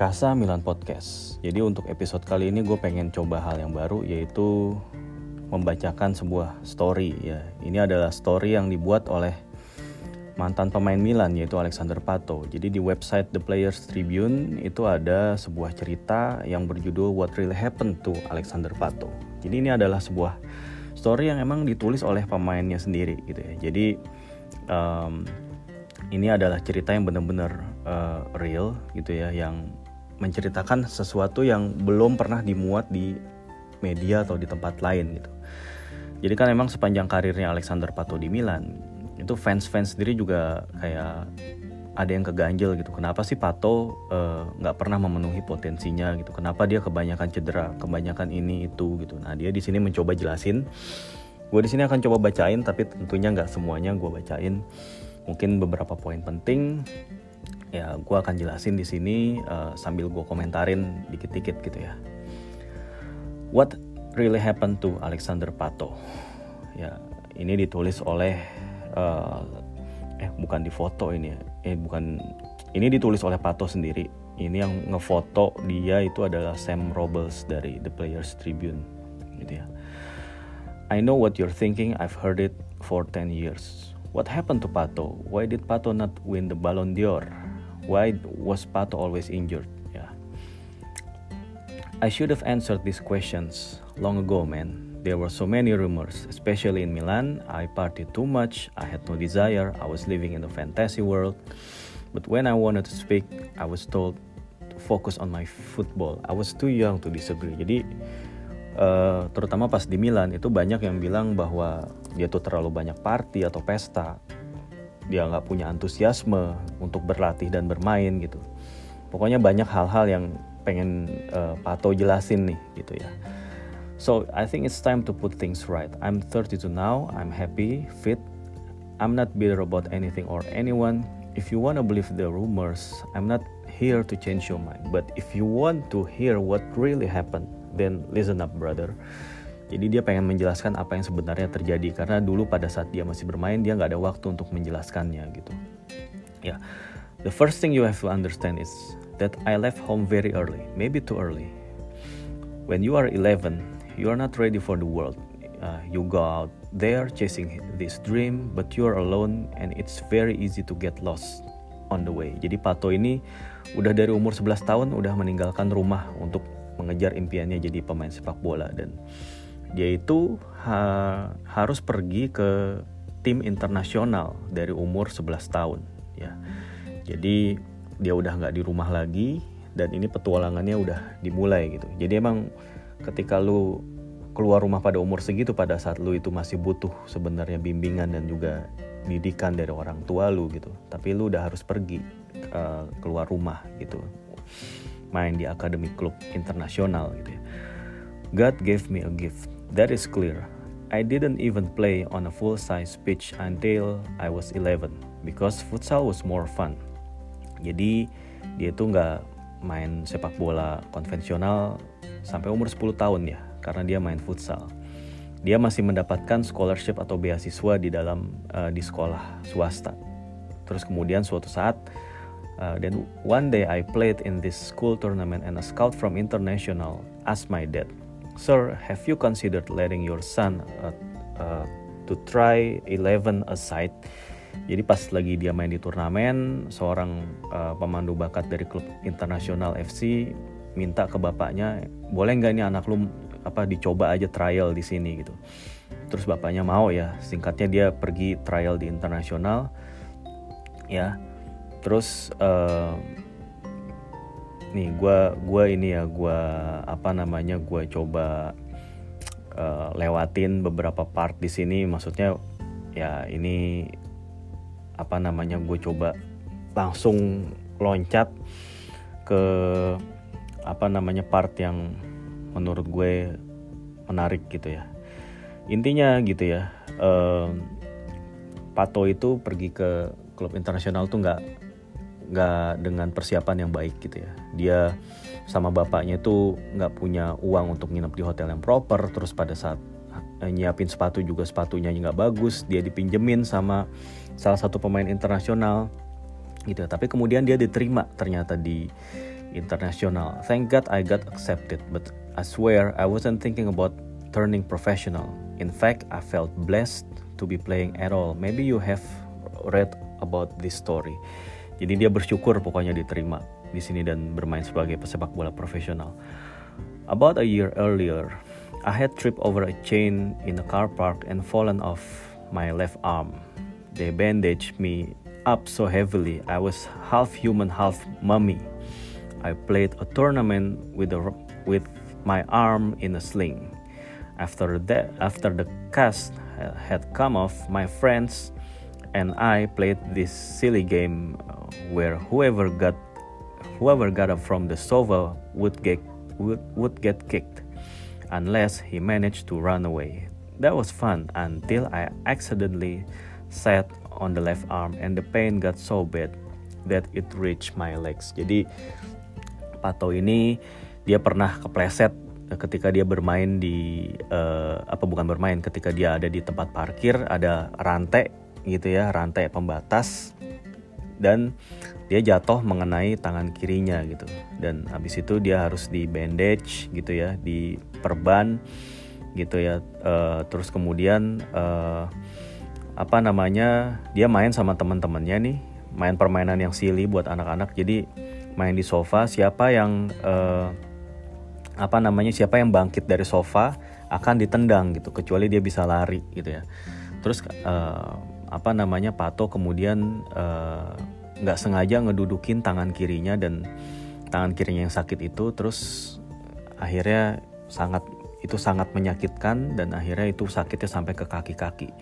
Kasa Milan Podcast. Jadi untuk episode kali ini gue pengen coba hal yang baru yaitu membacakan sebuah story ya. Ini adalah story yang dibuat oleh mantan pemain Milan yaitu Alexander Pato. Jadi di website The Players Tribune itu ada sebuah cerita yang berjudul What Really Happened to Alexander Pato. Jadi ini adalah sebuah story yang emang ditulis oleh pemainnya sendiri gitu ya. Jadi um, ini adalah cerita yang benar-benar uh, real gitu ya yang menceritakan sesuatu yang belum pernah dimuat di media atau di tempat lain gitu. Jadi kan emang sepanjang karirnya Alexander Pato di Milan itu fans-fans sendiri juga kayak ada yang keganjel gitu. Kenapa sih Pato eh, nggak uh, pernah memenuhi potensinya gitu? Kenapa dia kebanyakan cedera, kebanyakan ini itu gitu? Nah dia di sini mencoba jelasin. Gue di sini akan coba bacain, tapi tentunya nggak semuanya gue bacain. Mungkin beberapa poin penting ya gue akan jelasin di sini uh, sambil gue komentarin dikit-dikit gitu ya. What really happened to Alexander Pato? Ya ini ditulis oleh uh, eh bukan di foto ini ya. eh bukan ini ditulis oleh Pato sendiri. Ini yang ngefoto dia itu adalah Sam Robles dari The Players Tribune gitu ya. I know what you're thinking. I've heard it for 10 years. What happened to Pato? Why did Pato not win the Ballon d'Or? Why was Pato always injured? Yeah. I should have answered these questions long ago, man. There were so many rumors, especially in Milan. I partied too much, I had no desire, I was living in a fantasy world. But when I wanted to speak, I was told to focus on my football. I was too young to disagree. Jadi, uh, terutama pas di Milan, itu banyak yang bilang bahwa dia tuh terlalu banyak party atau pesta dia nggak punya antusiasme untuk berlatih dan bermain gitu. Pokoknya banyak hal-hal yang pengen uh, Pato jelasin nih gitu ya. So I think it's time to put things right. I'm 32 now I'm happy fit. I'm not bitter about anything or anyone. If you wanna believe the rumors I'm not here to change your mind. But if you want to hear what really happened then listen up brother jadi dia pengen menjelaskan apa yang sebenarnya terjadi karena dulu pada saat dia masih bermain dia nggak ada waktu untuk menjelaskannya gitu. Ya, yeah. the first thing you have to understand is that I left home very early, maybe too early. When you are 11, you are not ready for the world. Uh, you go out there chasing this dream, but you are alone and it's very easy to get lost on the way. Jadi Pato ini udah dari umur 11 tahun udah meninggalkan rumah untuk mengejar impiannya jadi pemain sepak bola dan dia itu ha harus pergi ke tim internasional dari umur 11 tahun ya. Jadi dia udah nggak di rumah lagi dan ini petualangannya udah dimulai gitu. Jadi emang ketika lu keluar rumah pada umur segitu pada saat lu itu masih butuh sebenarnya bimbingan dan juga didikan dari orang tua lu gitu tapi lu udah harus pergi uh, keluar rumah gitu. Main di akademi klub internasional gitu ya. God gave me a gift That is clear. I didn't even play on a full-size pitch until I was 11 because futsal was more fun. Jadi dia tuh nggak main sepak bola konvensional sampai umur 10 tahun ya karena dia main futsal. Dia masih mendapatkan scholarship atau beasiswa di dalam uh, di sekolah swasta. Terus kemudian suatu saat uh, one day I played in this school tournament and a scout from international asked my dad Sir, have you considered letting your son uh, uh, to try 11 aside? Jadi pas lagi dia main di turnamen, seorang uh, pemandu bakat dari klub internasional FC minta ke bapaknya, boleh nggak ini anak lu apa dicoba aja trial di sini gitu. Terus bapaknya mau ya, singkatnya dia pergi trial di internasional, ya. Terus uh, nih gue gua ini ya gue apa namanya gue coba uh, lewatin beberapa part di sini. Maksudnya ya ini apa namanya gue coba langsung loncat ke apa namanya part yang menurut gue menarik gitu ya. Intinya gitu ya uh, Pato itu pergi ke klub internasional tuh nggak nggak dengan persiapan yang baik gitu ya dia sama bapaknya tuh nggak punya uang untuk nginep di hotel yang proper terus pada saat eh, nyiapin sepatu juga sepatunya nggak bagus dia dipinjemin sama salah satu pemain internasional gitu tapi kemudian dia diterima ternyata di international. Thank God I got accepted, but I swear I wasn't thinking about turning professional. In fact, I felt blessed to be playing at all. Maybe you have read about this story. Jadi dia bersyukur pokoknya diterima di sini dan bermain sebagai pesepak bola profesional. About a year earlier, I had tripped over a chain in a car park and fallen off my left arm. They bandaged me up so heavily I was half human, half mummy. I played a tournament with a, with my arm in a sling. After that, after the cast had come off, my friends and I played this silly game uh, where whoever got whoever got up from the sofa would get would, would get kicked unless he managed to run away. That was fun until I accidentally sat on the left arm and the pain got so bad that it reached my legs. Jadi Pato ini dia pernah kepleset ketika dia bermain di uh, apa bukan bermain ketika dia ada di tempat parkir ada rantai gitu ya rantai pembatas dan dia jatuh mengenai tangan kirinya gitu. Dan habis itu dia harus di bandage gitu ya di perban gitu ya uh, terus kemudian uh, apa namanya dia main sama teman-temannya nih main permainan yang silly buat anak-anak. Jadi main di sofa siapa yang uh, apa namanya siapa yang bangkit dari sofa akan ditendang gitu kecuali dia bisa lari gitu ya. Terus uh, apa namanya Pato kemudian nggak uh, sengaja ngedudukin tangan kirinya dan tangan kirinya yang sakit itu terus akhirnya sangat itu sangat menyakitkan dan akhirnya itu sakitnya sampai ke kaki-kaki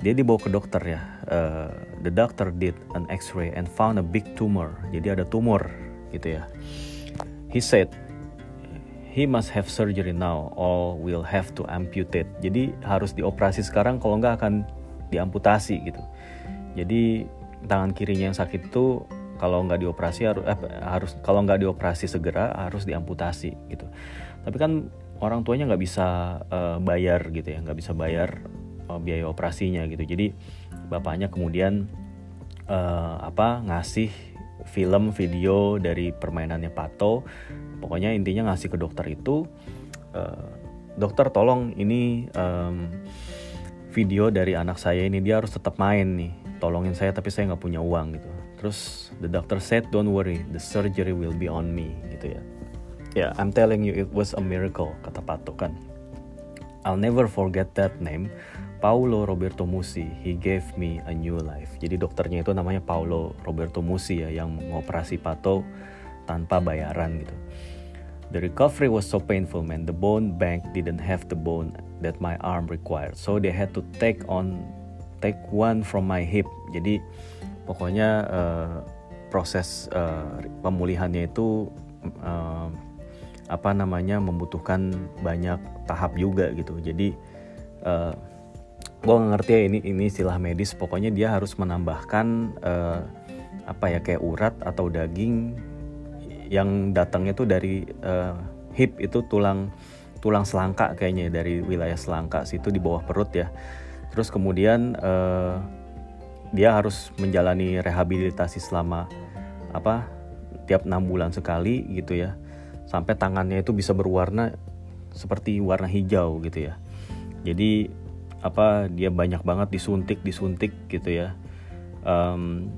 dia dibawa ke dokter ya. Uh, the doctor did an X-ray and found a big tumor. Jadi ada tumor gitu ya. He said he must have surgery now or will have to amputate. Jadi harus dioperasi sekarang kalau nggak akan diamputasi gitu. Jadi tangan kirinya yang sakit itu kalau nggak dioperasi harus eh, harus kalau nggak dioperasi segera harus diamputasi gitu. Tapi kan orang tuanya nggak bisa uh, bayar gitu ya, nggak bisa bayar uh, biaya operasinya gitu jadi bapaknya kemudian uh, apa ngasih film video dari permainannya Pato pokoknya intinya ngasih ke dokter itu uh, dokter tolong ini um, video dari anak saya ini dia harus tetap main nih tolongin saya tapi saya nggak punya uang gitu terus the doctor said don't worry the surgery will be on me gitu ya ya yeah, I'm telling you it was a miracle kata Pato kan I'll never forget that name Paulo Roberto Musi, he gave me a new life. Jadi dokternya itu namanya Paulo Roberto Musi ya yang mengoperasi Pato tanpa bayaran gitu. The recovery was so painful man. The bone bank didn't have the bone that my arm required. So they had to take on take one from my hip. Jadi pokoknya uh, proses uh, pemulihannya itu uh, apa namanya membutuhkan banyak tahap juga gitu. Jadi uh, gue ngerti ya ini ini istilah medis pokoknya dia harus menambahkan uh, apa ya kayak urat atau daging yang datangnya tuh dari uh, hip itu tulang tulang selangka kayaknya dari wilayah selangka situ di bawah perut ya. Terus kemudian uh, dia harus menjalani rehabilitasi selama apa tiap enam bulan sekali gitu ya. Sampai tangannya itu bisa berwarna seperti warna hijau gitu ya. Jadi apa dia banyak banget disuntik disuntik gitu ya. Um,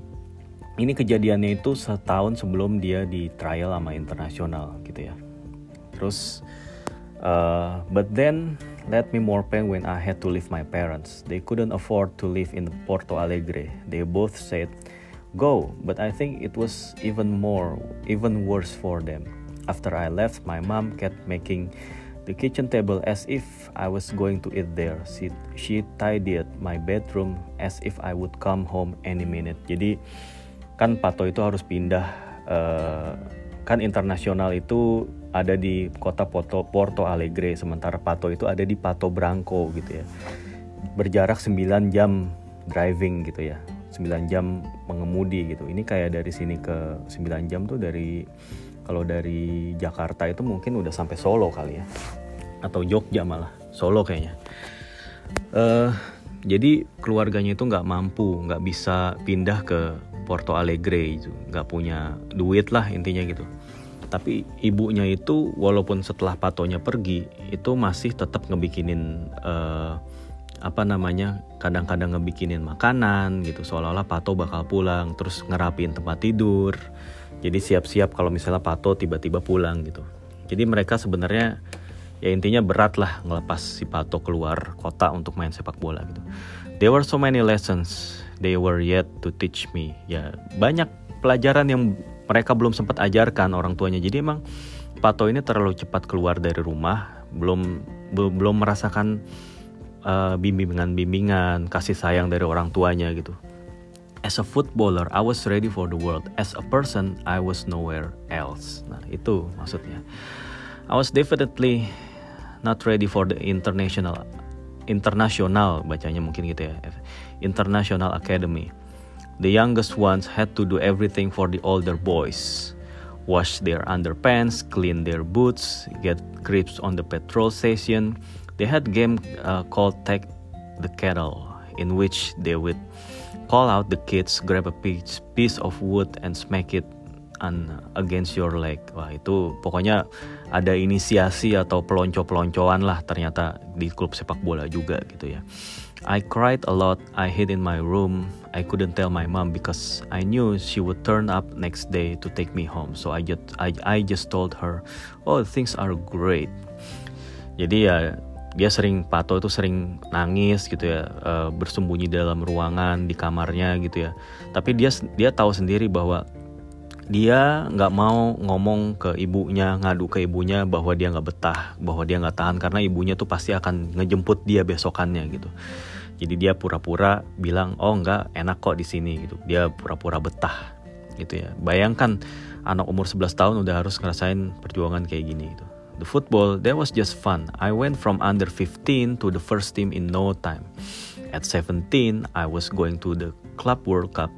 ini kejadiannya itu setahun sebelum dia di trial sama internasional gitu ya. Terus uh, but then let me more pain when I had to leave my parents they couldn't afford to live in Porto Alegre they both said go but I think it was even more even worse for them after I left my mom kept making the kitchen table as if I was going to eat there. She, she tidied my bedroom as if I would come home any minute. Jadi kan Pato itu harus pindah uh, kan internasional itu ada di kota Porto, Porto Alegre sementara Pato itu ada di Pato Branco gitu ya. Berjarak 9 jam driving gitu ya. 9 jam mengemudi gitu. Ini kayak dari sini ke 9 jam tuh dari kalau dari Jakarta itu mungkin udah sampai Solo kali ya atau Jogja malah Solo kayaknya uh, jadi keluarganya itu nggak mampu nggak bisa pindah ke Porto Alegre itu nggak punya duit lah intinya gitu tapi ibunya itu walaupun setelah patonya pergi itu masih tetap ngebikinin uh, apa namanya kadang-kadang ngebikinin makanan gitu. Seolah-olah pato bakal pulang terus ngerapin tempat tidur. Jadi siap-siap kalau misalnya pato tiba-tiba pulang gitu. Jadi mereka sebenarnya ya intinya berat lah ngelepas si pato keluar kota untuk main sepak bola gitu. There were so many lessons they were yet to teach me. Ya banyak pelajaran yang mereka belum sempat ajarkan orang tuanya. Jadi emang Pato ini terlalu cepat keluar dari rumah, belum belum, belum merasakan uh, bimbingan-bimbingan, kasih sayang dari orang tuanya gitu. As a footballer, I was ready for the world. As a person, I was nowhere else. Nah, itu maksudnya. I was definitely not ready for the international international bacanya mungkin gitu ya. International Academy. The youngest ones had to do everything for the older boys wash their underpants, clean their boots, get grips on the petrol station. They had game uh, called Take the Kettle, in which they would call out the kids, grab a piece, piece of wood and smack it on against your leg. Wah itu pokoknya ada inisiasi atau pelonco-peloncoan lah ternyata di klub sepak bola juga gitu ya. I cried a lot. I hid in my room. I couldn't tell my mom because I knew she would turn up next day to take me home. So I just I, I just told her, "Oh, things are great." Jadi ya dia sering Pato itu sering nangis gitu ya, uh, bersembunyi dalam ruangan di kamarnya gitu ya. Tapi dia dia tahu sendiri bahwa dia nggak mau ngomong ke ibunya ngadu ke ibunya bahwa dia nggak betah bahwa dia nggak tahan karena ibunya tuh pasti akan ngejemput dia besokannya gitu jadi dia pura-pura bilang oh nggak enak kok di sini gitu. Dia pura-pura betah gitu ya. Bayangkan anak umur 11 tahun udah harus ngerasain perjuangan kayak gini gitu. The football that was just fun. I went from under 15 to the first team in no time. At 17 I was going to the club world cup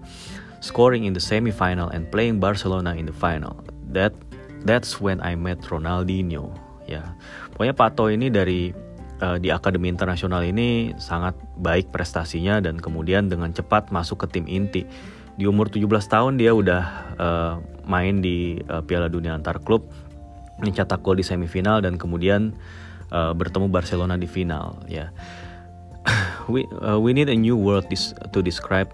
scoring in the semi-final and playing Barcelona in the final. That that's when I met Ronaldinho. Ya, pokoknya Pato ini dari uh, di Akademi Internasional ini sangat baik prestasinya dan kemudian dengan cepat masuk ke tim inti. Di umur 17 tahun dia udah uh, main di uh, Piala Dunia antar klub, mencetak gol di semifinal dan kemudian uh, bertemu Barcelona di final. Ya, we uh, we need a new word to describe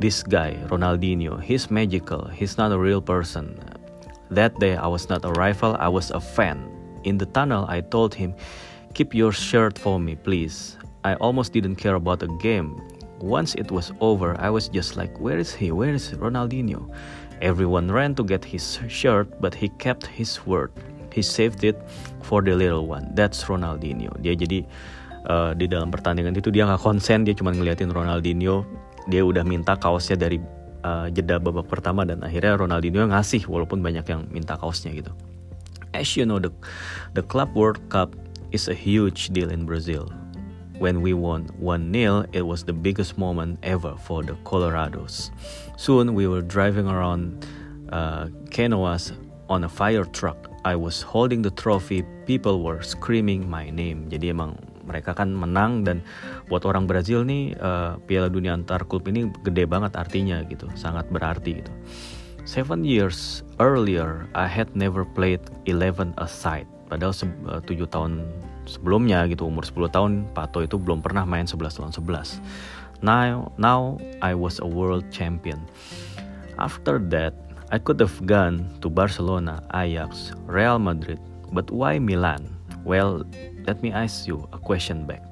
this guy, Ronaldinho, he's magical. He's not a real person. That day, I was not a rival, I was a fan. In the tunnel, I told him, Keep your shirt for me, please. I almost didn't care about the game. Once it was over, I was just like, Where is he? Where is Ronaldinho? Everyone ran to get his shirt, but he kept his word. He saved it for the little one. That's Ronaldinho. Dia jadi uh, di dalam pertandingan itu dia nggak konsen, dia cuma ngeliatin Ronaldinho dia udah minta kaosnya dari uh, jeda babak pertama dan akhirnya Ronaldinho ngasih walaupun banyak yang minta kaosnya gitu. As you know the the Club World Cup is a huge deal in Brazil. When we won 1-0, it was the biggest moment ever for the Colorados. Soon we were driving around uh, Canoas on a fire truck. I was holding the trophy. People were screaming my name. Jadi emang mereka kan menang dan buat orang Brazil nih uh, Piala Dunia antar klub ini gede banget artinya gitu, sangat berarti gitu. Seven years earlier, I had never played 11 aside. Padahal uh, tujuh tahun sebelumnya gitu, umur 10 tahun, Pato itu belum pernah main 11 lawan 11. Now, now I was a world champion. After that, I could have gone to Barcelona, Ajax, Real Madrid, but why Milan? Well, let me ask you a question back.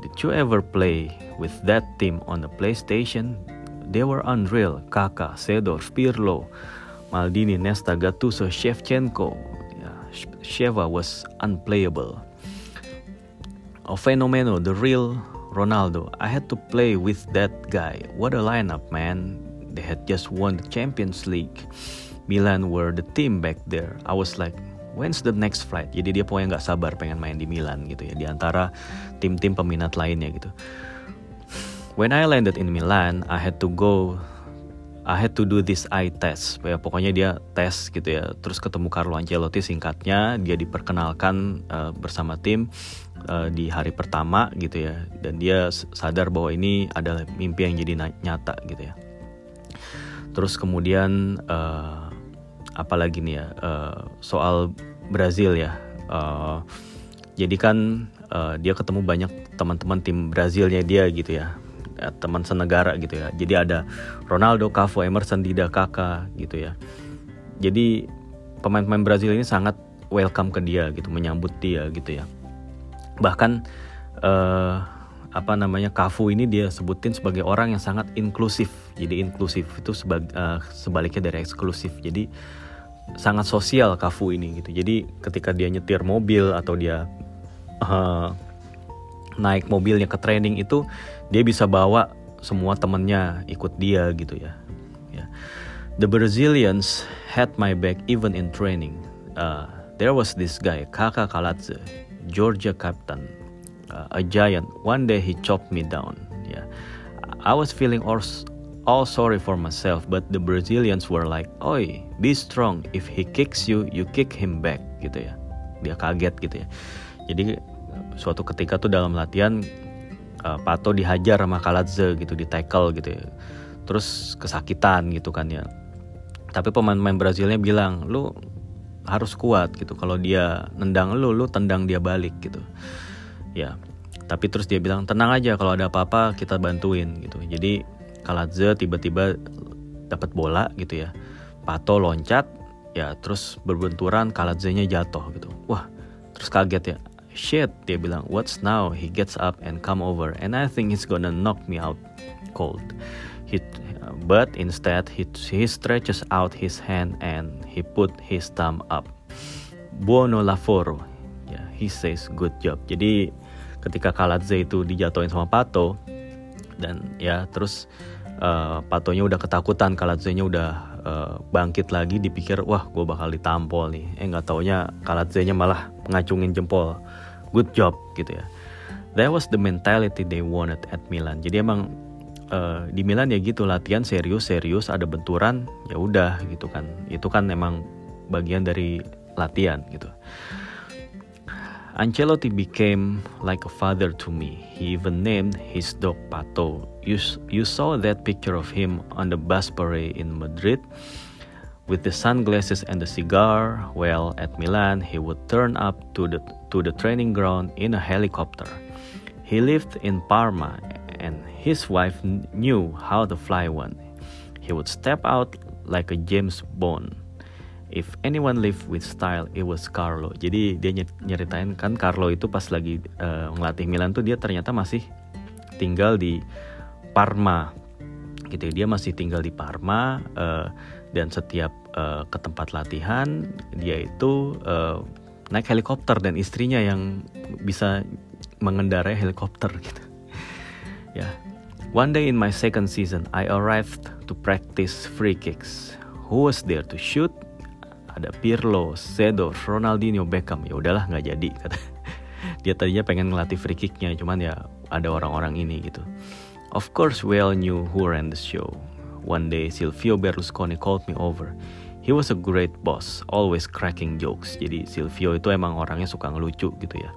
Did you ever play with that team on the PlayStation? They were unreal. Kaka, Sedorf, Pirlo, Maldini, Nesta, Gattuso, Shevchenko. Sheva was unplayable. A fenomeno, the real Ronaldo. I had to play with that guy. What a lineup, man. They had just won the Champions League. Milan were the team back there. I was like, when's the next flight? Jadi dia pokoknya nggak sabar pengen main di Milan gitu ya, di antara tim-tim peminat lainnya gitu. When I landed in Milan, I had to go I had to do this eye test. Ya, pokoknya dia tes gitu ya. Terus ketemu Carlo Ancelotti singkatnya, dia diperkenalkan uh, bersama tim uh, di hari pertama gitu ya. Dan dia sadar bahwa ini adalah mimpi yang jadi nyata gitu ya. Terus kemudian uh, apalagi nih ya uh, soal Brazil ya. Uh, jadi kan uh, dia ketemu banyak teman-teman tim Brazilnya dia gitu ya teman senegara gitu ya. Jadi ada Ronaldo, Cafu, Emerson, Dida, Kakak gitu ya. Jadi pemain-pemain Brazil ini sangat welcome ke dia gitu, menyambut dia gitu ya. Bahkan uh, apa namanya Cafu ini dia sebutin sebagai orang yang sangat inklusif. Jadi inklusif itu sebag, uh, sebaliknya dari eksklusif. Jadi sangat sosial Cafu ini gitu. Jadi ketika dia nyetir mobil atau dia uh, naik mobilnya ke training itu dia bisa bawa semua temennya ikut dia gitu ya. ya. The Brazilians had my back even in training. Uh, there was this guy Kaka Kalatze, Georgia captain, uh, a giant. One day he chopped me down. Yeah, I was feeling all, all sorry for myself, but the Brazilians were like, "Oi, be strong. If he kicks you, you kick him back." Gitu ya. Dia kaget gitu ya. Jadi suatu ketika tuh dalam latihan uh, Pato dihajar sama Kaladze gitu di tackle gitu ya. terus kesakitan gitu kan ya. Tapi pemain-pemain Brazilnya bilang lu harus kuat gitu kalau dia nendang lu lu tendang dia balik gitu. Ya tapi terus dia bilang tenang aja kalau ada apa-apa kita bantuin gitu. Jadi Kaladze tiba-tiba dapat bola gitu ya. Pato loncat ya terus berbenturan Kaladze-nya jatuh gitu. Wah terus kaget ya shit dia bilang what's now? He gets up and come over and I think he's gonna knock me out cold. He but instead he, he stretches out his hand and he put his thumb up. Buono lavoro yeah, he says good job. Jadi ketika Kaladze itu dijatuhin sama Pato dan ya terus uh, Patonya udah ketakutan Kaladze-nya udah uh, bangkit lagi dipikir wah gue bakal ditampol nih. Eh nggak taunya Kaladze-nya malah ngacungin jempol good job gitu ya. That was the mentality they wanted at Milan. Jadi emang uh, di Milan ya gitu latihan serius serius ada benturan ya udah gitu kan. Itu kan emang bagian dari latihan gitu. Ancelotti became like a father to me. He even named his dog Pato. You, you saw that picture of him on the bus parade in Madrid with the sunglasses and the cigar. Well, at Milan, he would turn up to the to the training ground in a helicopter. He lived in Parma and his wife knew how to fly one. He would step out like a James Bond. If anyone lived with style, it was Carlo. Jadi dia nyeritain kan Carlo itu pas lagi uh, ngelatih Milan tuh dia ternyata masih tinggal di Parma. Gitu. Dia masih tinggal di Parma uh, dan setiap uh, ke tempat latihan dia itu uh, naik helikopter dan istrinya yang bisa mengendarai helikopter gitu. ya. One day in my second season, I arrived to practice free kicks. Who was there to shoot? Ada Pirlo, Sedo, Ronaldinho, Beckham. Ya udahlah nggak jadi. Dia tadinya pengen ngelatih free kicknya, cuman ya ada orang-orang ini gitu. Of course, we all knew who ran the show. One day, Silvio Berlusconi called me over. He was a great boss, always cracking jokes. Jadi Silvio itu emang orangnya suka ngelucu gitu ya.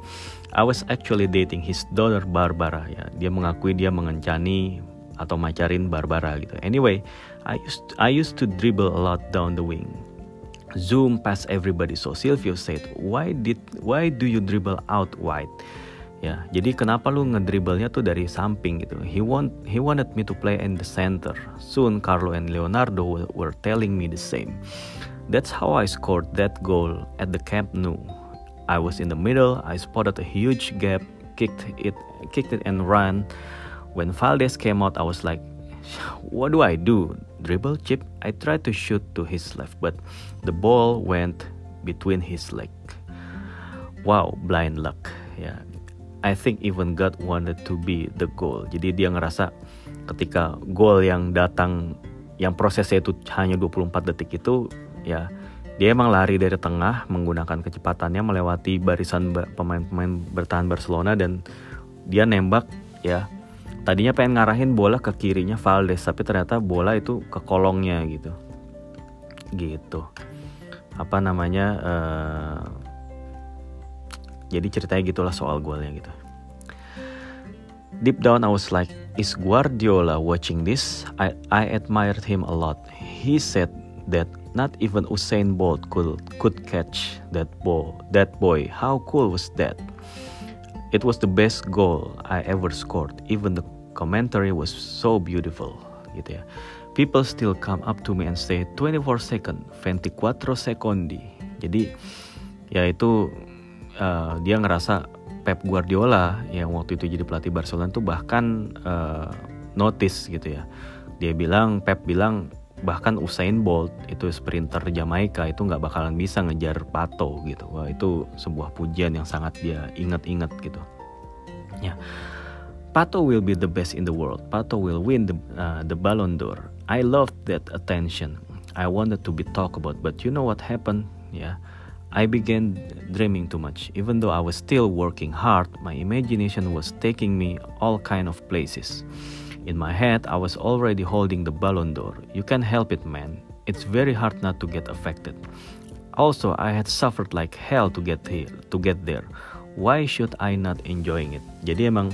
I was actually dating his daughter Barbara ya. Dia mengakui dia mengencani atau macarin Barbara gitu. Anyway, I used to, I used to dribble a lot down the wing. Zoom past everybody. So Silvio said, "Why did why do you dribble out wide?" Ya, jadi kenapa lu ngedribblenya tuh dari samping gitu? He want he wanted me to play in the center. Soon Carlo and Leonardo were telling me the same. That's how I scored that goal at the Camp Nou. I was in the middle. I spotted a huge gap, kicked it, kicked it and ran. When Valdez came out, I was like, "What do I do? Dribble, chip?" I tried to shoot to his left, but the ball went between his leg. Wow, blind luck. Ya, I think even God wanted to be the goal. Jadi dia ngerasa ketika gol yang datang yang prosesnya itu hanya 24 detik itu ya dia emang lari dari tengah menggunakan kecepatannya melewati barisan pemain-pemain bertahan Barcelona dan dia nembak ya. Tadinya pengen ngarahin bola ke kirinya Valdes tapi ternyata bola itu ke kolongnya gitu. Gitu. Apa namanya uh, jadi ceritanya gitulah soal golnya gitu deep down I was like is Guardiola watching this I I admired him a lot he said that not even Usain Bolt could could catch that ball. That boy, how cool was that? It was the best goal I ever scored. Even the commentary was so beautiful, gitu ya. People still come up to me and say 24 second, 24 secondi. Jadi ya itu uh, dia ngerasa Pep Guardiola yang waktu itu jadi pelatih Barcelona tuh bahkan uh, notice gitu ya. Dia bilang Pep bilang bahkan Usain Bolt itu sprinter Jamaika itu nggak bakalan bisa ngejar Pato gitu. Wah itu sebuah pujian yang sangat dia ingat-ingat gitu. Ya. Pato will be the best in the world. Pato will win the uh, the Ballon d'Or. I loved that attention. I wanted to be talked about, but you know what happened? Yeah. I began dreaming too much. Even though I was still working hard, my imagination was taking me all kind of places. In my head, I was already holding the Ballon d'Or. You can't help it, man. It's very hard not to get affected. Also, I had suffered like hell to get here, to get there. Why should I not enjoying it? Jadi emang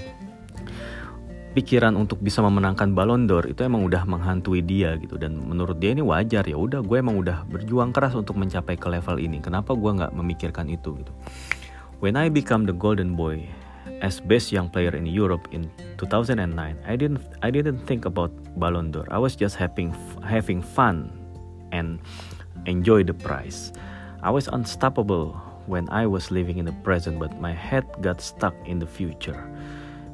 pikiran untuk bisa memenangkan Ballon d'Or itu emang udah menghantui dia gitu dan menurut dia ini wajar ya udah gue emang udah berjuang keras untuk mencapai ke level ini kenapa gue nggak memikirkan itu gitu when I become the golden boy as best young player in Europe in 2009, I didn't I didn't think about Ballon d'Or. I was just having having fun and enjoy the prize. I was unstoppable when I was living in the present, but my head got stuck in the future.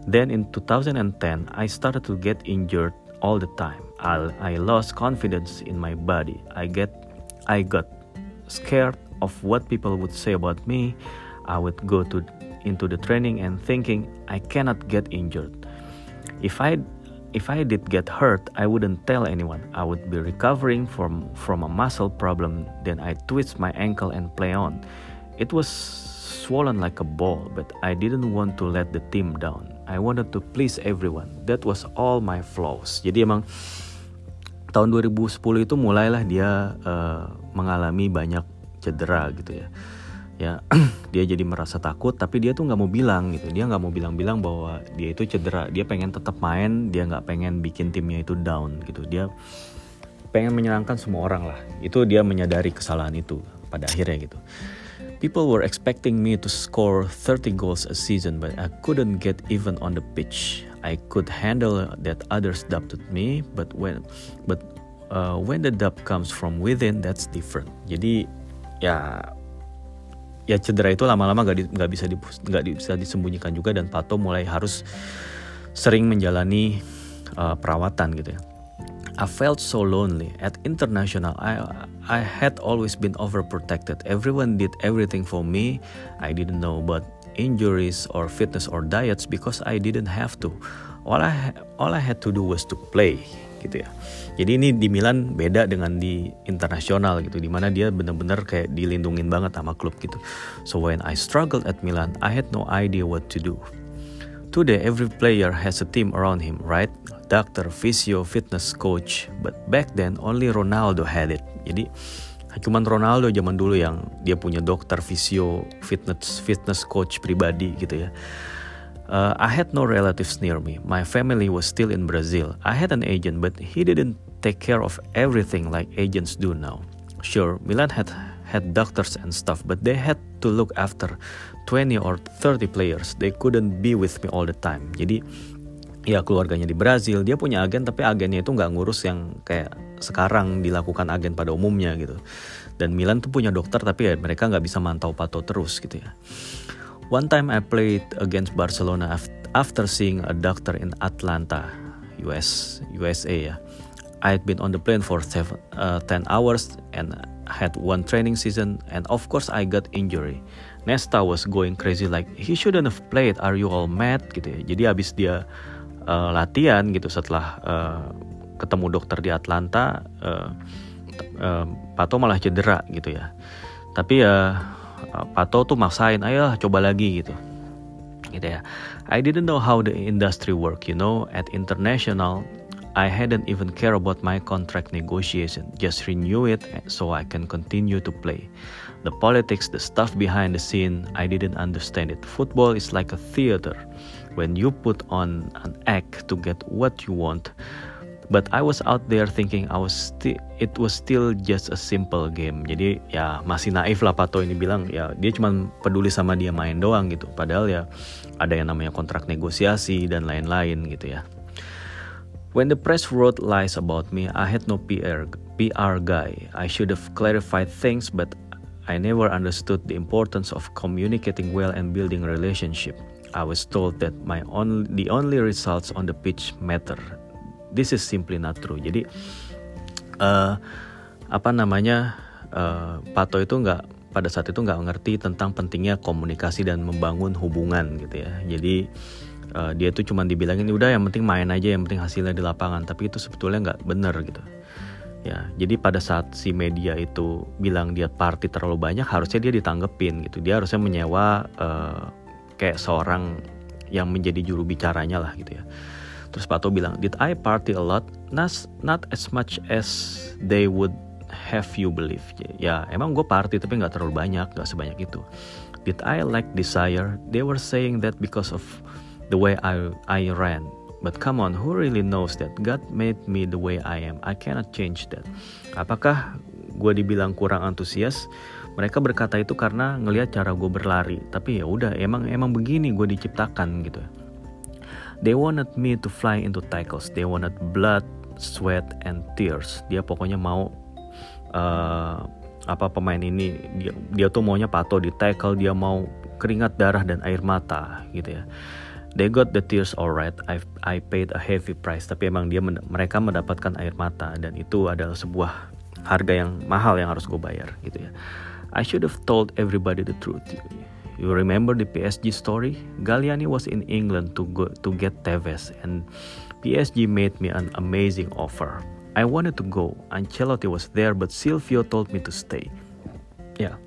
Then in 2010, I started to get injured all the time. I, I lost confidence in my body. I get I got scared of what people would say about me. I would go to into the training and thinking I cannot get injured. If I if I did get hurt, I wouldn't tell anyone. I would be recovering from from a muscle problem. Then I twist my ankle and play on. It was swollen like a ball, but I didn't want to let the team down. I wanted to please everyone. That was all my flaws. Jadi emang tahun 2010 itu mulailah dia uh, mengalami banyak cedera gitu ya. Ya dia jadi merasa takut tapi dia tuh nggak mau bilang gitu. Dia nggak mau bilang-bilang bahwa dia itu cedera. Dia pengen tetap main dia nggak pengen bikin timnya itu down gitu. Dia pengen menyenangkan semua orang lah. Itu dia menyadari kesalahan itu pada akhirnya gitu people were expecting me to score 30 goals a season but I couldn't get even on the pitch I could handle that others doubted me but when but uh, when the doubt comes from within that's different jadi ya ya cedera itu lama-lama gak, di, bisa di, gak bisa disembunyikan juga dan Pato mulai harus sering menjalani uh, perawatan gitu ya. I felt so lonely at international. I I had always been overprotected. Everyone did everything for me. I didn't know about injuries or fitness or diets because I didn't have to. All I all I had to do was to play gitu ya. Jadi ini di Milan beda dengan di internasional gitu, di mana dia benar-benar kayak dilindungin banget sama klub gitu. So when I struggled at Milan, I had no idea what to do. Today every player has a team around him, right? Doctor, physio, fitness coach. But back then only Ronaldo had it. Jadi cuman Ronaldo zaman dulu yang dia punya dokter, physio, fitness fitness coach pribadi gitu ya. Uh, I had no relatives near me. My family was still in Brazil. I had an agent, but he didn't take care of everything like agents do now. Sure, Milan had had doctors and stuff, but they had to look after 20 or 30 players. They couldn't be with me all the time. Jadi ya keluarganya di Brazil, dia punya agen tapi agennya itu nggak ngurus yang kayak sekarang dilakukan agen pada umumnya gitu. Dan Milan tuh punya dokter tapi ya mereka nggak bisa mantau pato terus gitu ya. One time I played against Barcelona after seeing a doctor in Atlanta, US, USA. Yeah. I had been on the plane for seven, uh, 10 hours and had one training season and of course I got injury. Nesta was going crazy like he shouldn't have played. Are you all mad gitu ya. Jadi abis dia uh, latihan gitu setelah uh, ketemu dokter di Atlanta, uh, uh, Pato malah cedera gitu ya. Tapi ya Pato tuh maksain ayo coba lagi gitu. Gitu ya. I didn't know how the industry work you know. At international I hadn't even care about my contract negotiation. Just renew it so I can continue to play. The politics the stuff behind the scene I didn't understand it. Football is like a theater when you put on an act to get what you want But I was out there thinking I was it was still just a simple game. Jadi ya masih naif lah Pato ini bilang ya dia cuma peduli sama dia main doang gitu. Padahal ya ada yang namanya kontrak negosiasi dan lain-lain gitu ya. When the press wrote lies about me, I had no PR PR guy. I should have clarified things, but I never understood the importance of communicating well and building relationship. I was told that my only the only results on the pitch matter. This is simply not true. Jadi uh, apa namanya uh, Pato itu nggak pada saat itu nggak ngerti tentang pentingnya komunikasi dan membangun hubungan gitu ya. Jadi uh, dia tuh cuma dibilangin udah yang penting main aja yang penting hasilnya di lapangan tapi itu sebetulnya nggak bener gitu ya jadi pada saat si media itu bilang dia party terlalu banyak harusnya dia ditanggepin gitu dia harusnya menyewa uh, kayak seorang yang menjadi juru bicaranya lah gitu ya terus Pato bilang did I party a lot not not as much as they would have you believe ya emang gue party tapi nggak terlalu banyak nggak sebanyak itu did I lack desire they were saying that because of the way I, I ran. But come on, who really knows that God made me the way I am? I cannot change that. Apakah gue dibilang kurang antusias? Mereka berkata itu karena ngelihat cara gue berlari. Tapi ya udah, emang emang begini gue diciptakan gitu. They wanted me to fly into tackles. They wanted blood, sweat, and tears. Dia pokoknya mau uh, apa pemain ini dia dia tuh maunya pato di tackle, dia mau keringat darah dan air mata gitu ya. They got the tears alright. I I paid a heavy price. Tapi emang dia mereka mendapatkan air mata dan itu adalah sebuah harga yang mahal yang harus gue bayar gitu ya. I should have told everybody the truth. You remember the PSG story? Galliani was in England to go to get Tevez and PSG made me an amazing offer. I wanted to go. Ancelotti was there but Silvio told me to stay. Yeah.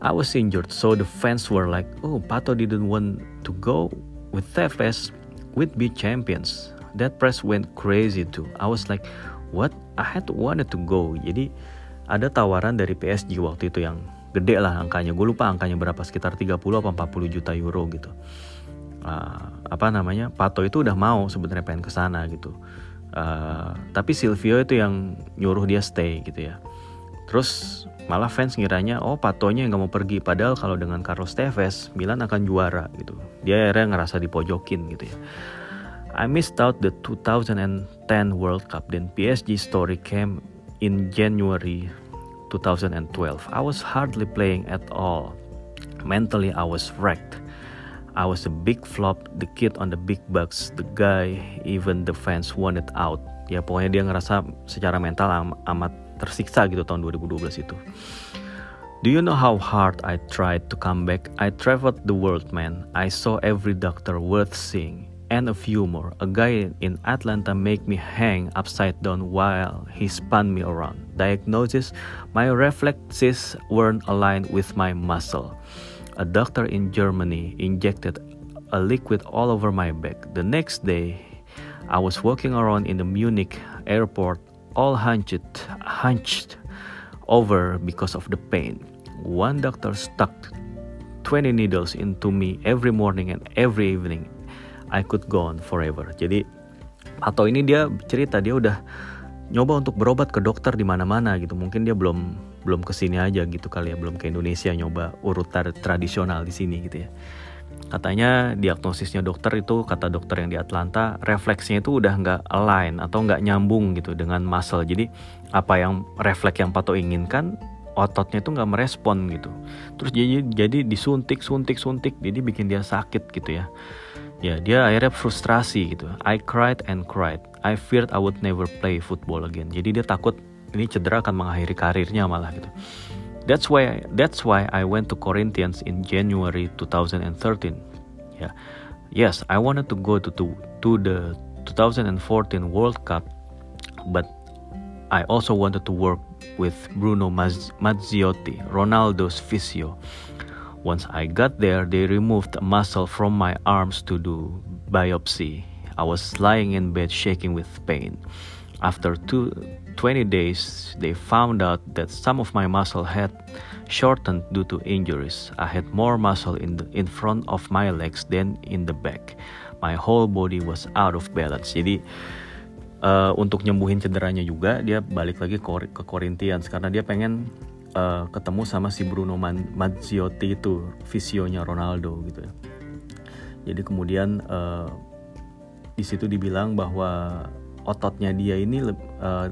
I was injured, so the fans were like, "Oh, Pato didn't want to go with Tevez, we'd be champions." That press went crazy too. I was like, "What? I had wanted to go." Jadi ada tawaran dari PSG waktu itu yang gede lah angkanya. Gue lupa angkanya berapa, sekitar 30 atau 40 juta euro gitu. Uh, apa namanya? Pato itu udah mau sebenarnya pengen ke sana gitu. Uh, tapi Silvio itu yang nyuruh dia stay gitu ya. Terus Malah fans ngiranya oh Patonya yang gak mau pergi padahal kalau dengan Carlos Tevez Milan akan juara gitu. Dia akhirnya ngerasa dipojokin gitu ya. I missed out the 2010 World Cup then PSG story came in January 2012. I was hardly playing at all. Mentally I was wrecked. I was a big flop, the kid on the big bucks, the guy even the fans wanted out. Ya pokoknya dia ngerasa secara mental am amat tersiksa gitu tahun 2012 itu. Do you know how hard I tried to come back? I traveled the world, man. I saw every doctor worth seeing. And a few more. A guy in Atlanta made me hang upside down while he spun me around. Diagnosis: My reflexes weren't aligned with my muscle. A doctor in Germany injected a liquid all over my back. The next day, I was walking around in the Munich airport all hunched, hunched over because of the pain. One doctor stuck 20 needles into me every morning and every evening. I could go on forever. Jadi atau ini dia cerita dia udah nyoba untuk berobat ke dokter di mana-mana gitu. Mungkin dia belum belum ke sini aja gitu kali ya, belum ke Indonesia nyoba urut tradisional di sini gitu ya katanya diagnosisnya dokter itu kata dokter yang di Atlanta refleksnya itu udah nggak align atau nggak nyambung gitu dengan muscle jadi apa yang refleks yang Pato inginkan ototnya itu nggak merespon gitu terus jadi jadi disuntik suntik suntik jadi bikin dia sakit gitu ya ya dia akhirnya frustrasi gitu I cried and cried I feared I would never play football again jadi dia takut ini cedera akan mengakhiri karirnya malah gitu That's why that's why I went to Corinthians in January 2013. Yeah. Yes, I wanted to go to to, to the 2014 World Cup, but I also wanted to work with Bruno Mazziotti, Ronaldo's physio. Once I got there, they removed a muscle from my arms to do biopsy. I was lying in bed shaking with pain. After two, 20 days, they found out that some of my muscle had shortened due to injuries. I had more muscle in, the, in front of my legs than in the back. My whole body was out of balance. Jadi uh, untuk nyembuhin cederanya juga dia balik lagi ke, Corinthians karena dia pengen uh, ketemu sama si Bruno Mazziotti itu visionya Ronaldo gitu ya. Jadi kemudian uh, di situ dibilang bahwa ototnya dia ini uh,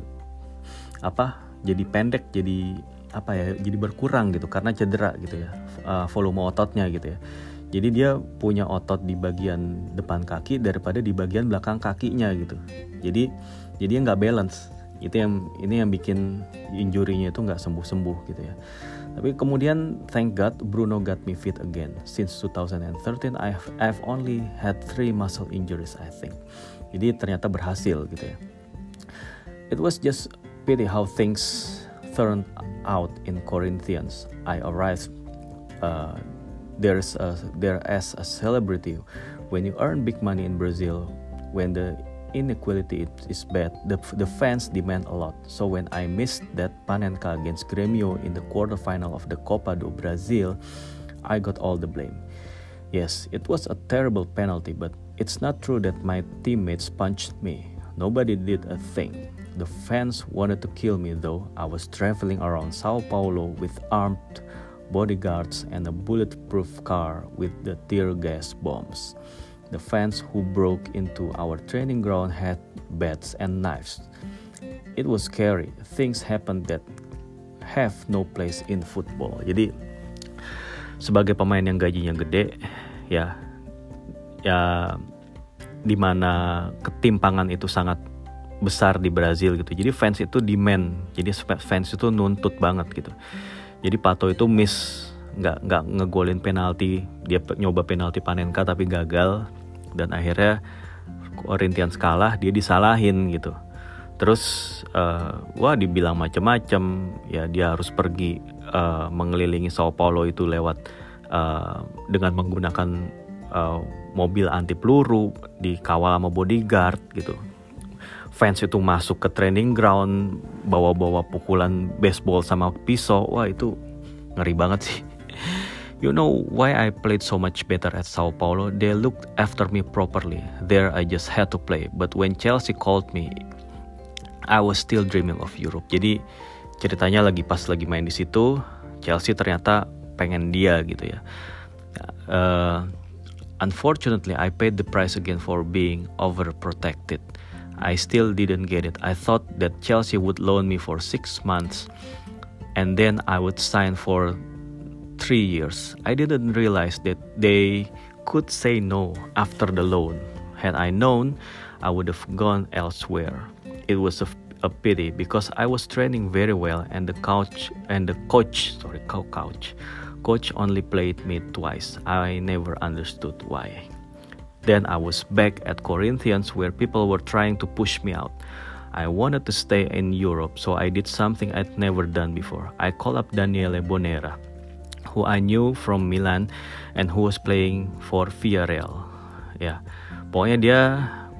apa jadi pendek jadi apa ya jadi berkurang gitu karena cedera gitu ya uh, volume ototnya gitu ya. Jadi dia punya otot di bagian depan kaki daripada di bagian belakang kakinya gitu. Jadi jadi nggak balance itu yang ini yang bikin injurinya itu nggak sembuh sembuh gitu ya. Tapi kemudian thank God Bruno got me fit again. Since 2013 I've I've only had three muscle injuries I think. Jadi ternyata berhasil gitu ya. It was just pity how things turned out in Corinthians. I arrived uh, there's a, there as a celebrity. When you earn big money in Brazil when the inequality is bad. The, the fans demand a lot. So when I missed that Panenka against Grêmio in the quarterfinal of the Copa do Brasil I got all the blame. Yes it was a terrible penalty but it's not true that my teammates punched me. Nobody did a thing. The fans wanted to kill me though. I was traveling around Sao Paulo with armed bodyguards, and a bulletproof car with the tear gas bombs. The fans who broke into our training ground had bats and knives. It was scary. Things happened that have no place in football. Jadi sebagai pemain yang gajinya gede, ya, ya, di mana ketimpangan itu sangat besar di Brazil gitu. Jadi fans itu demand, jadi fans itu nuntut banget gitu jadi Pato itu miss nggak nggak ngegolin penalti dia nyoba penalti Panenka tapi gagal dan akhirnya Corinthians kalah dia disalahin gitu. Terus uh, wah dibilang macem-macem. Ya dia harus pergi uh, mengelilingi Sao Paulo itu lewat uh, dengan menggunakan uh, mobil anti peluru dikawal sama bodyguard gitu. Fans itu masuk ke training ground bawa-bawa pukulan baseball sama pisau. Wah itu ngeri banget sih You know why I played so much better at Sao Paulo? They looked after me properly. There I just had to play. But when Chelsea called me, I was still dreaming of Europe. Jadi ceritanya lagi pas lagi main di situ, Chelsea ternyata pengen dia gitu ya. Uh, unfortunately, I paid the price again for being overprotected. I still didn't get it. I thought that Chelsea would loan me for six months and then I would sign for three years. I didn't realize that they could say no after the loan. Had I known, I would have gone elsewhere. It was a, a pity because I was training very well and the coach and the coach, sorry, coach, coach only played me twice. I never understood why. Then I was back at Corinthians where people were trying to push me out. I wanted to stay in Europe, so I did something I'd never done before. I called up Daniele Bonera, who I knew from Milan and who was playing for Villarreal. Ya, pokoknya dia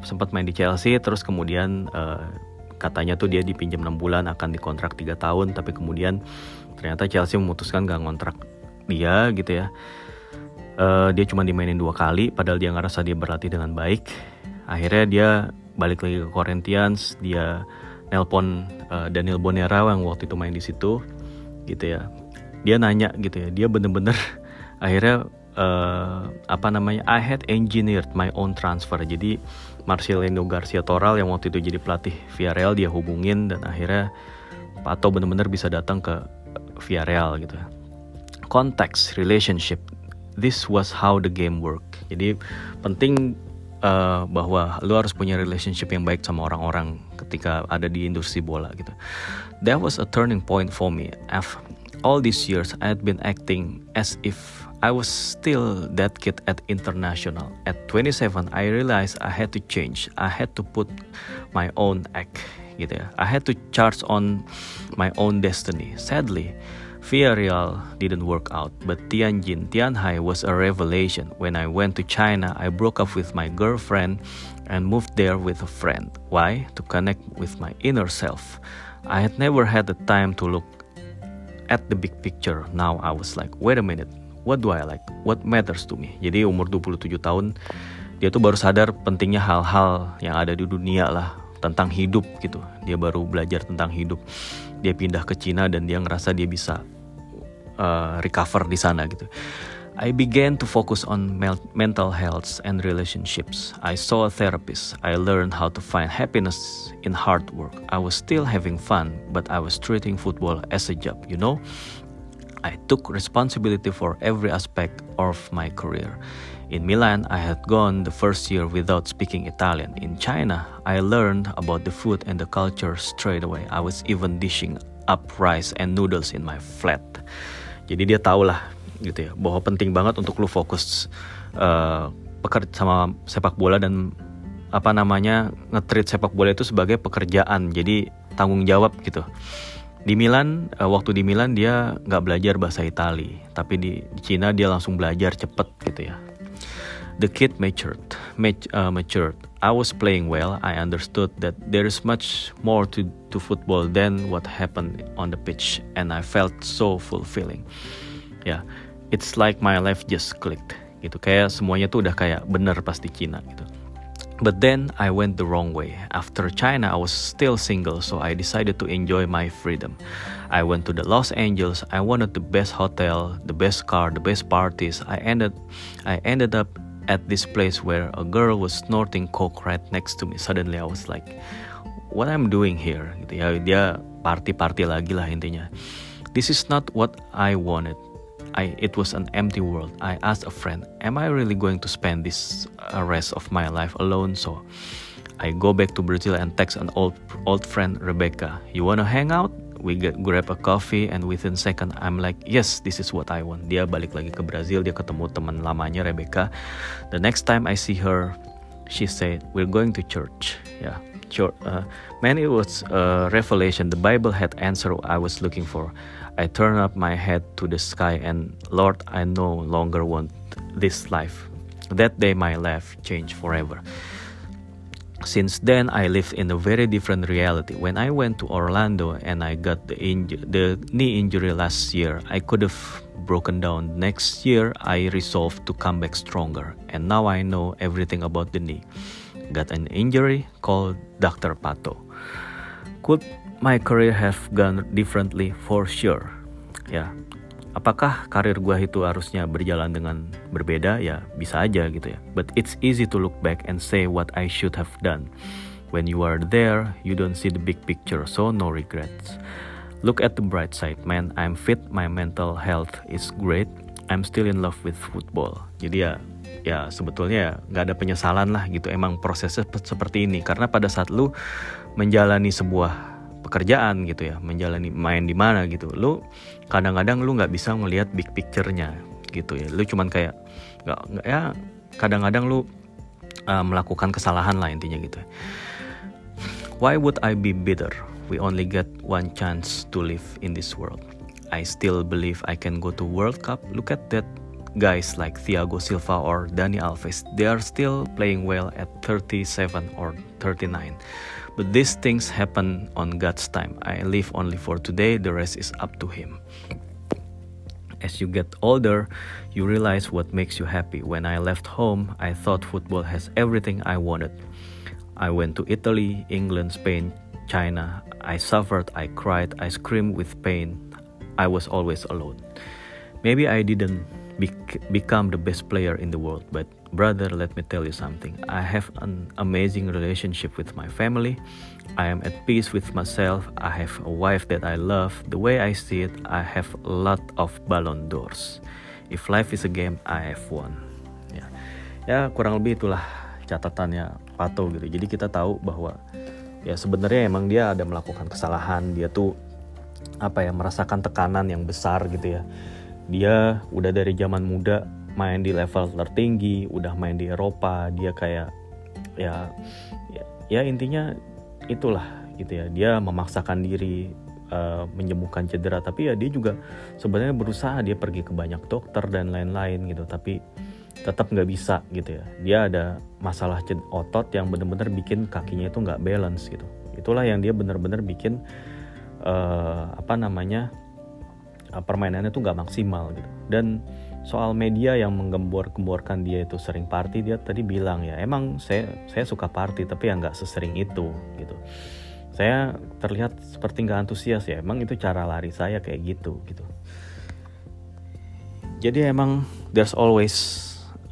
sempat main di Chelsea, terus kemudian uh, katanya tuh dia dipinjam 6 bulan akan dikontrak 3 tahun, tapi kemudian ternyata Chelsea memutuskan gak ngontrak dia gitu ya. Uh, dia cuma dimainin dua kali padahal dia ngerasa dia berlatih dengan baik. Akhirnya dia balik lagi ke Corinthians dia nelpon uh, Daniel Bonera yang waktu itu main di situ gitu ya dia nanya gitu ya dia bener-bener akhirnya uh, apa namanya I had engineered my own transfer jadi Marcelino Garcia Toral yang waktu itu jadi pelatih Villarreal dia hubungin dan akhirnya Pato bener-bener bisa datang ke Villarreal gitu konteks relationship this was how the game work. Jadi penting uh, bahwa lu harus punya relationship yang baik sama orang-orang ketika ada di industri bola gitu. That was a turning point for me. After all these years I had been acting as if I was still that kid at international. At 27 I realized I had to change. I had to put my own act gitu ya. I had to charge on my own destiny. Sadly, Villarreal didn't work out, but Tianjin, Tianhai was a revelation. When I went to China, I broke up with my girlfriend and moved there with a friend. Why? To connect with my inner self. I had never had the time to look at the big picture. Now I was like, wait a minute, what do I like? What matters to me? Jadi umur 27 tahun, dia tuh baru sadar pentingnya hal-hal yang ada di dunia lah. tentang hidup gitu dia baru belajar tentang hidup dia pindah ke Cina dan dia ngerasa dia bisa uh, recover di sana gitu I began to focus on mental health and relationships. I saw a therapist. I learned how to find happiness in hard work. I was still having fun, but I was treating football as a job, you know? I took responsibility for every aspect of my career. In Milan, I had gone the first year without speaking Italian. In China, I learned about the food and the culture straight away. I was even dishing up rice and noodles in my flat. Jadi dia tahu lah gitu ya bahwa penting banget untuk lu fokus uh, pekerja sama sepak bola dan apa namanya ngetrit sepak bola itu sebagai pekerjaan. Jadi tanggung jawab gitu. Di Milan, uh, waktu di Milan dia nggak belajar bahasa Itali, tapi di, Cina dia langsung belajar cepet gitu ya. The kid matured, mat, uh, matured. I was playing well. I understood that there is much more to, to football than what happened on the pitch, and I felt so fulfilling. Ya, yeah, it's like my life just clicked. Gitu, kayak semuanya tuh udah kayak bener pas di Cina gitu. But then I went the wrong way. After China, I was still single, so I decided to enjoy my freedom. I went to the Los Angeles. I wanted the best hotel, the best car, the best parties. I ended, I ended up at this place where a girl was snorting coke right next to me. Suddenly I was like, what I'm doing here? Gitu ya, dia party-party lagi lah intinya. This is not what I wanted. I, it was an empty world. I asked a friend, am I really going to spend this uh, rest of my life alone? So I go back to Brazil and text an old old friend Rebecca. You wanna hang out? we get grab a coffee and within second I'm like yes this is what I want dia balik lagi ke Brazil dia ketemu teman lamanya Rebecca the next time I see her she said we're going to church yeah church uh, man it was a revelation the Bible had answer I was looking for I turned up my head to the sky and Lord I no longer want this life that day my life changed forever since then I lived in a very different reality. When I went to Orlando and I got the the knee injury last year, I could have broken down. Next year I resolved to come back stronger and now I know everything about the knee. Got an injury called Dr. Pato. Could my career have gone differently for sure? Yeah, apakah karir gue itu harusnya berjalan dengan berbeda? Ya bisa aja gitu ya. But it's easy to look back and say what I should have done. When you are there you don't see the big picture so no regrets. Look at the bright side man. I'm fit my mental health is great. I'm still in love with football. Jadi ya ya sebetulnya nggak ada penyesalan lah gitu. Emang prosesnya seperti ini. Karena pada saat lu menjalani sebuah pekerjaan gitu ya menjalani main di mana gitu. Lu kadang-kadang lu nggak bisa ngelihat big picture-nya gitu ya. Lu cuman kayak nggak nggak ya kadang-kadang lu uh, melakukan kesalahan lah intinya gitu why would I be bitter? We only get one chance to live in this world. I still believe I can go to World Cup. Look at that guys like Thiago Silva or Dani Alves. They are still playing well at 37 or 39 But these things happen on God's time. I live only for today, the rest is up to Him. As you get older, you realize what makes you happy. When I left home, I thought football has everything I wanted. I went to Italy, England, Spain, China. I suffered, I cried, I screamed with pain. I was always alone. Maybe I didn't bec- become the best player in the world, but Brother, let me tell you something. I have an amazing relationship with my family. I am at peace with myself. I have a wife that I love. The way I see it, I have a lot of ballon d'ors. If life is a game, I have won. Ya, ya kurang lebih itulah catatannya Pato gitu. Jadi kita tahu bahwa ya sebenarnya emang dia ada melakukan kesalahan. Dia tuh apa ya merasakan tekanan yang besar gitu ya. Dia udah dari zaman muda main di level tertinggi, udah main di Eropa, dia kayak ya ya, ya intinya itulah gitu ya. Dia memaksakan diri uh, menyembuhkan cedera, tapi ya dia juga sebenarnya berusaha dia pergi ke banyak dokter dan lain-lain gitu, tapi tetap nggak bisa gitu ya. Dia ada masalah otot yang benar-benar bikin kakinya itu nggak balance gitu. Itulah yang dia benar-benar bikin uh, apa namanya uh, permainannya tuh nggak maksimal gitu. Dan soal media yang menggembor-gemborkan dia itu sering party dia tadi bilang ya emang saya saya suka party tapi ya nggak sesering itu gitu. Saya terlihat seperti nggak antusias ya emang itu cara lari saya kayak gitu gitu. Jadi emang there's always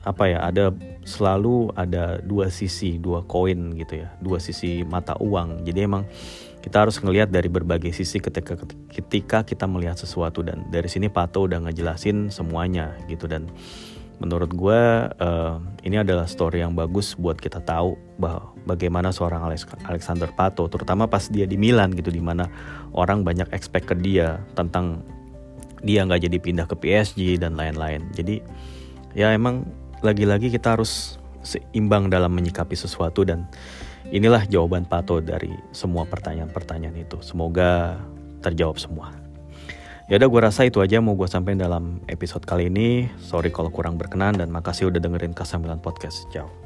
apa ya ada selalu ada dua sisi dua koin gitu ya dua sisi mata uang. Jadi emang kita harus ngelihat dari berbagai sisi ketika ketika kita melihat sesuatu dan dari sini Pato udah ngejelasin semuanya gitu. Dan menurut gue uh, ini adalah story yang bagus buat kita tahu bahwa bagaimana seorang Alexander Pato terutama pas dia di Milan gitu di mana orang banyak expect ke dia tentang dia nggak jadi pindah ke PSG dan lain-lain. Jadi ya emang lagi-lagi kita harus seimbang dalam menyikapi sesuatu dan Inilah jawaban Pato dari semua pertanyaan-pertanyaan itu. Semoga terjawab semua. Ya udah gue rasa itu aja mau gue sampaikan dalam episode kali ini. Sorry kalau kurang berkenan dan makasih udah dengerin Kasamilan Podcast. Ciao.